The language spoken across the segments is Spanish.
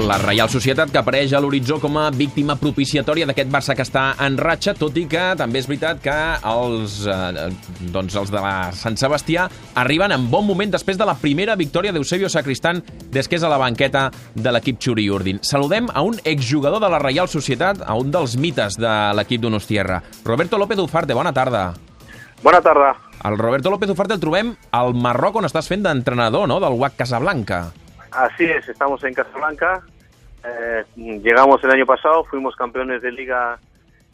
La Reial Societat que apareix a l'horitzó com a víctima propiciatòria d'aquest Barça que està en ratxa, tot i que també és veritat que els, eh, doncs els de la Sant Sebastià arriben en bon moment després de la primera victòria d'Eusebio Sacristán des que és a la banqueta de l'equip Xuri Urdin. Saludem a un exjugador de la Reial Societat, a un dels mites de l'equip Donostierra. Roberto López Ufarte, bona tarda. Bona tarda. El Roberto López Ufarte el trobem al Marroc on estàs fent d'entrenador, no?, del UAC Casablanca. Así es, estamos en Casablanca. Eh, llegamos el año pasado, fuimos campeones de liga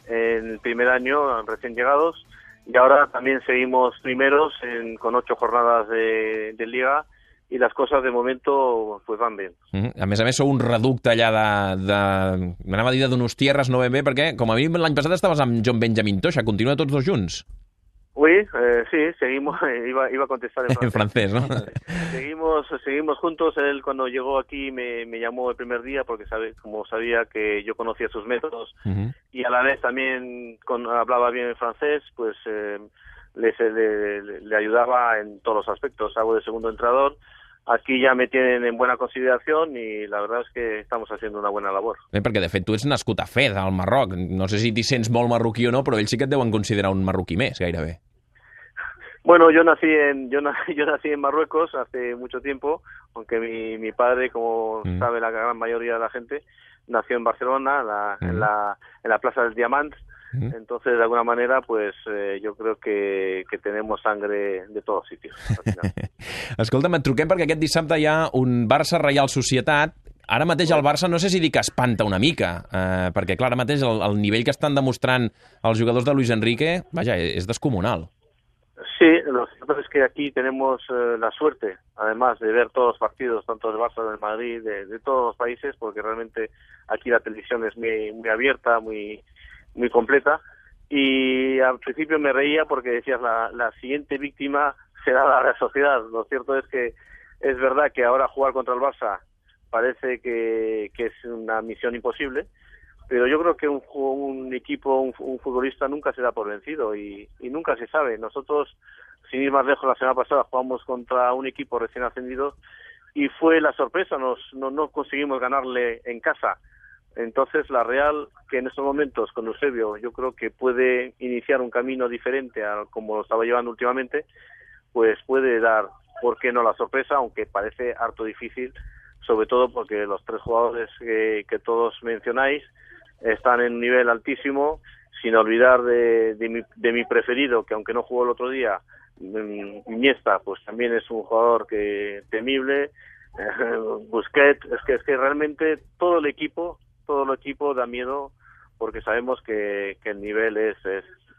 en el primer año, recién llegados, y ahora también seguimos primeros en, con ocho jornadas de, de liga i les coses de momento pues van bé. Mm -hmm. A més a més, sou un reducte allà de... de... M'anava a dir de Donostiarres, no ben bé, perquè com a mi l'any passat estaves amb John Benjamin Toixa, continua tots dos junts. Oui, eh, sí, seguimos, iba, iba a contestar en francés. en francés, ¿no? seguimos, seguimos juntos. Él cuando llegó aquí me, me llamó el primer día porque sabe, como sabía que yo conocía sus métodos uh -huh. y a la vez también con, hablaba bien el francés, pues eh, le, le, le, ayudaba en todos los aspectos. Hago de segundo entrenador. Aquí ja me tienen en buena consideración y la verdad es que estamos haciendo una buena labor. Bé, perquè de fet tu ets nascut a Fez, al Marroc. No sé si t'hi sents molt marroquí o no, però ells sí que et deuen considerar un marroquí més, gairebé. Bueno, yo nací en yo, nací, yo nací en Marruecos hace mucho tiempo, aunque mi, mi padre, como mm. sabe la gran mayoría de la gente, nació en Barcelona, la, mm. en, la, en la Plaza del Diamant. Mm. Entonces, de alguna manera, pues eh, yo creo que, que tenemos sangre de todos sitios. Escolta'm, et truquem perquè aquest dissabte hi ha un Barça-Reial Societat Ara mateix el Barça no sé si dir que espanta una mica, eh, perquè clar, ara mateix el, el nivell que estan demostrant els jugadors de Luis Enrique, vaja, és descomunal. Sí, lo cierto es que aquí tenemos eh, la suerte, además de ver todos los partidos, tanto del Barça, del Madrid, de, todos los países, porque realmente aquí la televisión es muy, muy abierta, muy, muy completa. Y al principio me reía porque decías, la, la siguiente víctima será la Sociedad. Lo cierto es que es verdad que ahora jugar contra el Barça parece que es una misión imposible, pero yo creo que un, un equipo, un, futbolista nunca se da por vencido y, y, nunca se sabe. Nosotros, sin ir más lejos, la semana pasada jugamos contra un equipo recién ascendido y fue la sorpresa, nos, no, no conseguimos ganarle en casa. Entonces la Real, que en estos momentos con Eusebio yo creo que puede iniciar un camino diferente a como lo estaba llevando últimamente, pues puede dar, ¿por qué no la sorpresa? Aunque parece harto difícil, sobre todo porque los tres jugadores que todos mencionáis, están en un nivel altísimo, sin olvidar de, de, mi, de mi preferido, que aunque no jugó el otro día, Iniesta, pues también es un jugador que temible, Busquets, es que es que realmente todo el equipo, todo el equipo da miedo porque sabemos que, el nivel es,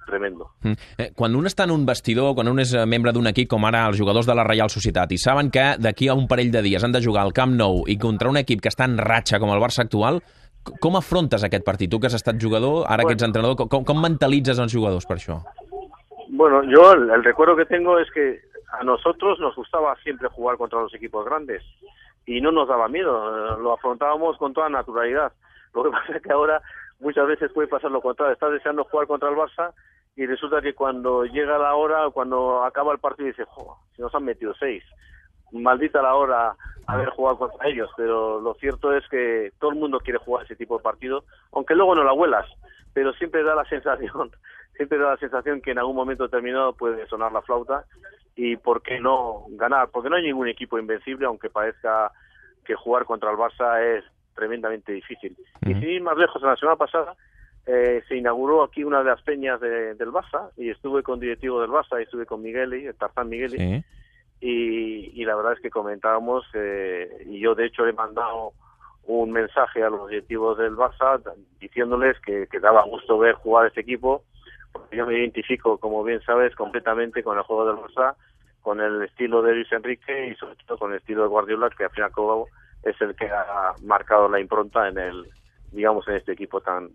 tremendo. Mm. Eh, quan un està en un vestidor, quan un és membre d'un equip com ara els jugadors de la Reial Societat i saben que d'aquí a un parell de dies han de jugar al Camp Nou i contra un equip que està en ratxa com el Barça actual, com afrontes aquest partit? Tu que has estat jugador, ara bueno, que ets entrenador, com, com mentalitzes els jugadors per això? Bueno, yo el, el recuerdo que tengo es que a nosotros nos gustaba siempre jugar contra los equipos grandes y no nos daba miedo, lo afrontábamos con toda naturalidad. Lo que pasa es que ahora muchas veces puede pasar lo contrario, estás deseando jugar contra el Barça y resulta que cuando llega la hora, cuando acaba el partido, dices, si nos han metido seis, maldita la hora haber jugado contra ellos, pero lo cierto es que todo el mundo quiere jugar ese tipo de partido, aunque luego no la vuelas, pero siempre da la sensación, siempre da la sensación que en algún momento determinado puede sonar la flauta y por qué no ganar, porque no hay ningún equipo invencible, aunque parezca que jugar contra el Barça es tremendamente difícil. Y sin ir más lejos, la semana pasada eh, se inauguró aquí una de las peñas de, del Barça y estuve con directivo del Barça y estuve con Migueli, el Tarzán Migueli. Sí. Y, y, la verdad es que comentábamos, eh, y yo de hecho he mandado un mensaje a los directivos del Barça diciéndoles que, daba gusto ver jugar este equipo, porque yo me identifico, como bien sabes, completamente con el juego del Barça, con el estilo de Luis Enrique y sobre todo con el estilo de Guardiola, que al fin y al cabo es el que ha marcado la impronta en el, digamos, en este equipo tan,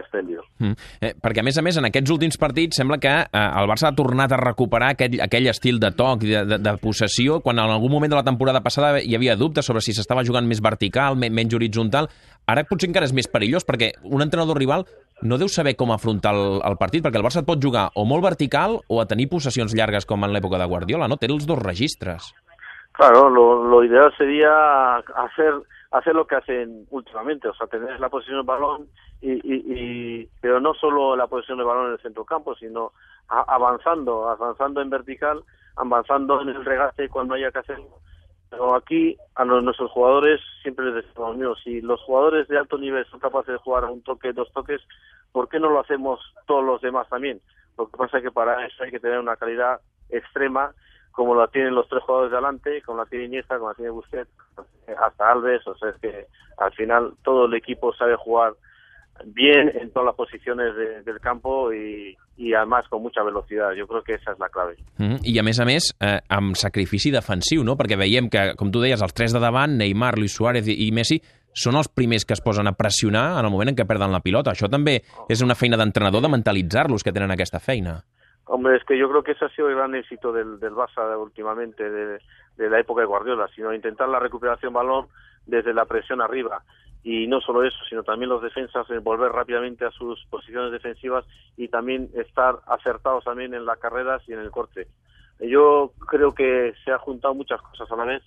espléndido. Mm. Eh, perquè, a més a més, en aquests últims partits sembla que eh, el Barça ha tornat a recuperar aquell, aquell estil de toc, de, de, de possessió, quan en algun moment de la temporada passada hi havia dubtes sobre si s'estava jugant més vertical, menys horitzontal. Ara potser encara és més perillós, perquè un entrenador rival no deu saber com afrontar el, el partit, perquè el Barça et pot jugar o molt vertical o a tenir possessions llargues com en l'època de Guardiola, no? Té els dos registres. Claro, lo, lo ideal sería hacer hacer lo que hacen últimamente, o sea, tener la posición del balón, y, y, pero no solo la posición del balón en el centro campo, sino avanzando, avanzando en vertical, avanzando en el regate cuando haya que hacerlo. Pero aquí a nuestros jugadores siempre les decimos, mío, si los jugadores de alto nivel son capaces de jugar un toque, dos toques, ¿por qué no lo hacemos todos los demás también? Lo que pasa es que para eso hay que tener una calidad extrema como la tienen los tres jugadores de adelante, como la tiene Iniesta, como la tiene Busquets, hasta Alves, o sea, es que al final todo el equipo sabe jugar bien en todas las posiciones de, del campo i, i además con mucha velocidad. Jo crec que esa és la clave. Mm -hmm. I a més a més, eh, amb sacrifici defensiu, no? Perquè veiem que, com tu deies, els tres de davant, Neymar, Luis Suárez i Messi, són els primers que es posen a pressionar en el moment en què perden la pilota. Això també és una feina d'entrenador de mentalitzar-los que tenen aquesta feina. Hombre, es que yo creo que ese ha sido el gran éxito del, del Barça últimamente, de, la época de Guardiola, sino intentar la recuperación balón desde la presión arriba. Y no solo eso, sino también los defensas volver rápidamente a sus posiciones defensivas y también estar acertados también en las carreras y en el corte. Yo creo que se ha juntado muchas cosas a la vez,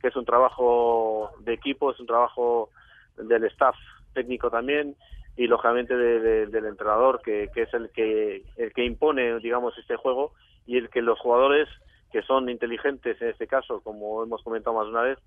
que es un trabajo de equipo, es un trabajo del staff técnico también y lógicamente del entrenador que, es el que el que impone digamos este juego y el que los jugadores que son inteligentes en este caso como hemos comentado más de una vez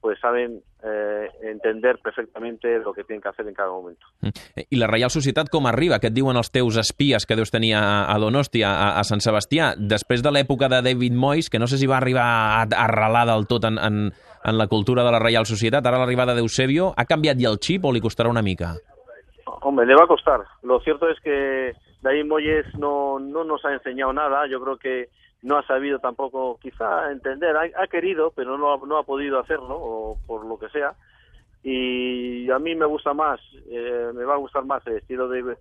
pues saben eh, entender perfectamente lo que tienen que hacer en cada momento. Mm. I la Reial Societat com arriba? Què et diuen els teus espies que deus tenir a, a Donosti, a, a Sant Sebastià? Després de l'època de David Moyes, que no sé si va arribar a, arrelar del tot en, en, la cultura de la Reial Societat, ara l'arribada d'Eusebio, ha canviat ja el xip o li costarà una mica? Hombre, le va a costar. Lo cierto es que David Moyes no, no nos ha enseñado nada. Yo creo que no ha sabido tampoco quizá entender, ha, querido, pero no, no ha podido hacerlo, o por lo que sea. Y a mí me gusta más, eh, me va a gustar más el estilo de,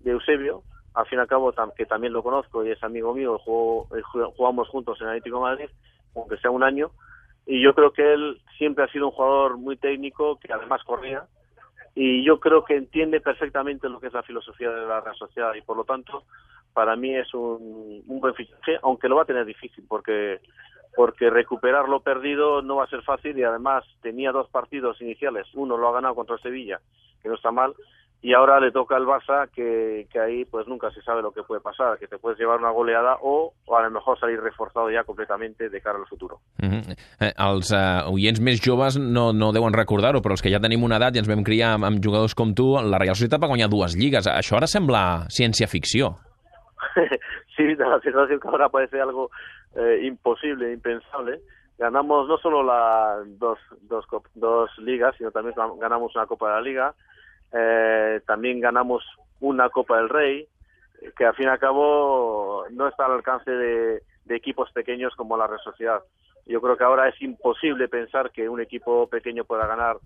de Eusebio, al fin y al cabo, que también lo conozco y es amigo mío, eh, jugamos juntos en Atlético Madrid, aunque sea un año, y yo creo que él siempre ha sido un jugador muy técnico, que además corría, y yo creo que entiende perfectamente lo que es la filosofía de la Real Sociedad y por lo tanto para mí es un, un buen fichaje, aunque lo va a tener difícil porque porque recuperar lo perdido no va a ser fácil y además tenía dos partidos iniciales, uno lo ha ganado contra Sevilla, que no está mal, y ahora le toca al Barça que, que ahí pues nunca se sabe lo que puede pasar, que te puedes llevar una goleada o, o a lo mejor salir reforzado ya completamente de cara al futuro. Uh -huh. eh, els uh, oients més joves no, no deuen recordar-ho, però els que ja tenim una edat i ens vam criar amb, amb jugadors com tu, la Real Societat va guanyar dues lligues. Això ara sembla ciència-ficció. sí, la situación que ahora parece algo eh, imposible, impensable. Ganamos no solo la dos, dos, dos ligas, sino también ganamos una Copa de la Liga, eh, también ganamos una Copa del Rey, que al fin y al cabo no está al alcance de, equipos pequeños como la Real Sociedad. Yo creo que ahora es imposible pensar que un equipo pequeño pueda ganar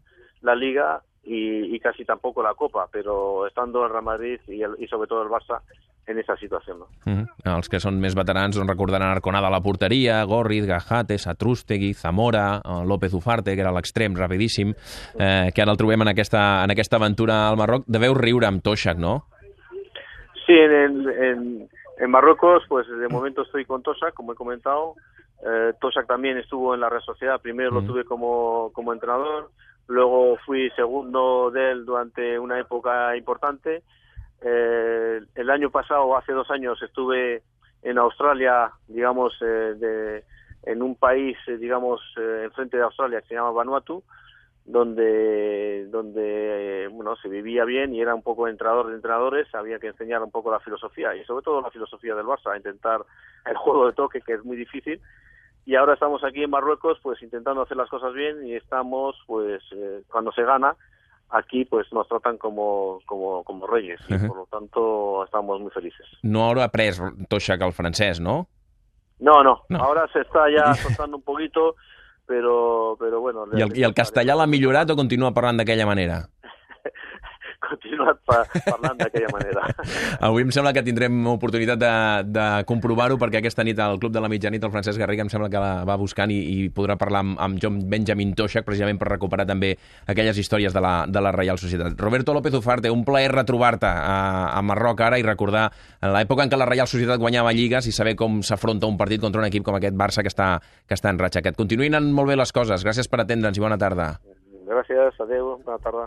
la Liga y, y casi tampoco la Copa, pero estando el Real Madrid y, el, y sobre todo el Barça en esa situació. No? Mm -hmm. Els que són més veterans doncs recordaran Arconada a la porteria, Gorriz, Gajate, Satrústegui, Zamora, eh, López Ufarte, que era l'extrem rapidíssim, eh, que ara el trobem en aquesta, en aquesta aventura al Marroc. Deveu riure amb Toshak, no? Sí, en, en, en Marruecos, pues de momento estoy con Toshak, como he comentado. Eh, Toshak también estuvo en la Red Sociedad, primero mm -hmm. lo tuve como, como entrenador, luego fui segundo de él durante una época importante. Eh, el año pasado, hace dos años, estuve en Australia, digamos, eh, de, en un país, eh, digamos, eh, enfrente de Australia que se llama Vanuatu, donde donde bueno se vivía bien y era un poco entrenador de entrenadores había que enseñar un poco la filosofía y sobre todo la filosofía del Barça intentar el juego de toque que es muy difícil. Y ahora estamos aquí en Marruecos pues intentando hacer las cosas bien y estamos pues eh, cuando se gana aquí pues nos tratan como, como, como reyes y uh -huh. por lo tanto estamos muy felices. No haurà après Toshak el francès, ¿no? No, no, no, ahora se está ya soltando un poquito, pero, pero bueno... I el, I el castellà l'ha millorat o continua parlant d'aquella manera? continuat pa parlant d'aquella manera. Avui em sembla que tindrem oportunitat de, de comprovar-ho perquè aquesta nit al Club de la Mitjanit el Francesc Garriga em sembla que la va buscant i, i podrà parlar amb, amb John Benjamin Toshak precisament per recuperar també aquelles històries de la, de la Reial Societat. Roberto López Ufarte, un plaer retrobar-te a, a Marroc ara i recordar l'època en què la Reial Societat guanyava lligues i saber com s'afronta un partit contra un equip com aquest Barça que està, que està en ratxa. Que et continuïn anant molt bé les coses. Gràcies per atendre'ns i bona tarda. Gràcies, adeu, bona tarda.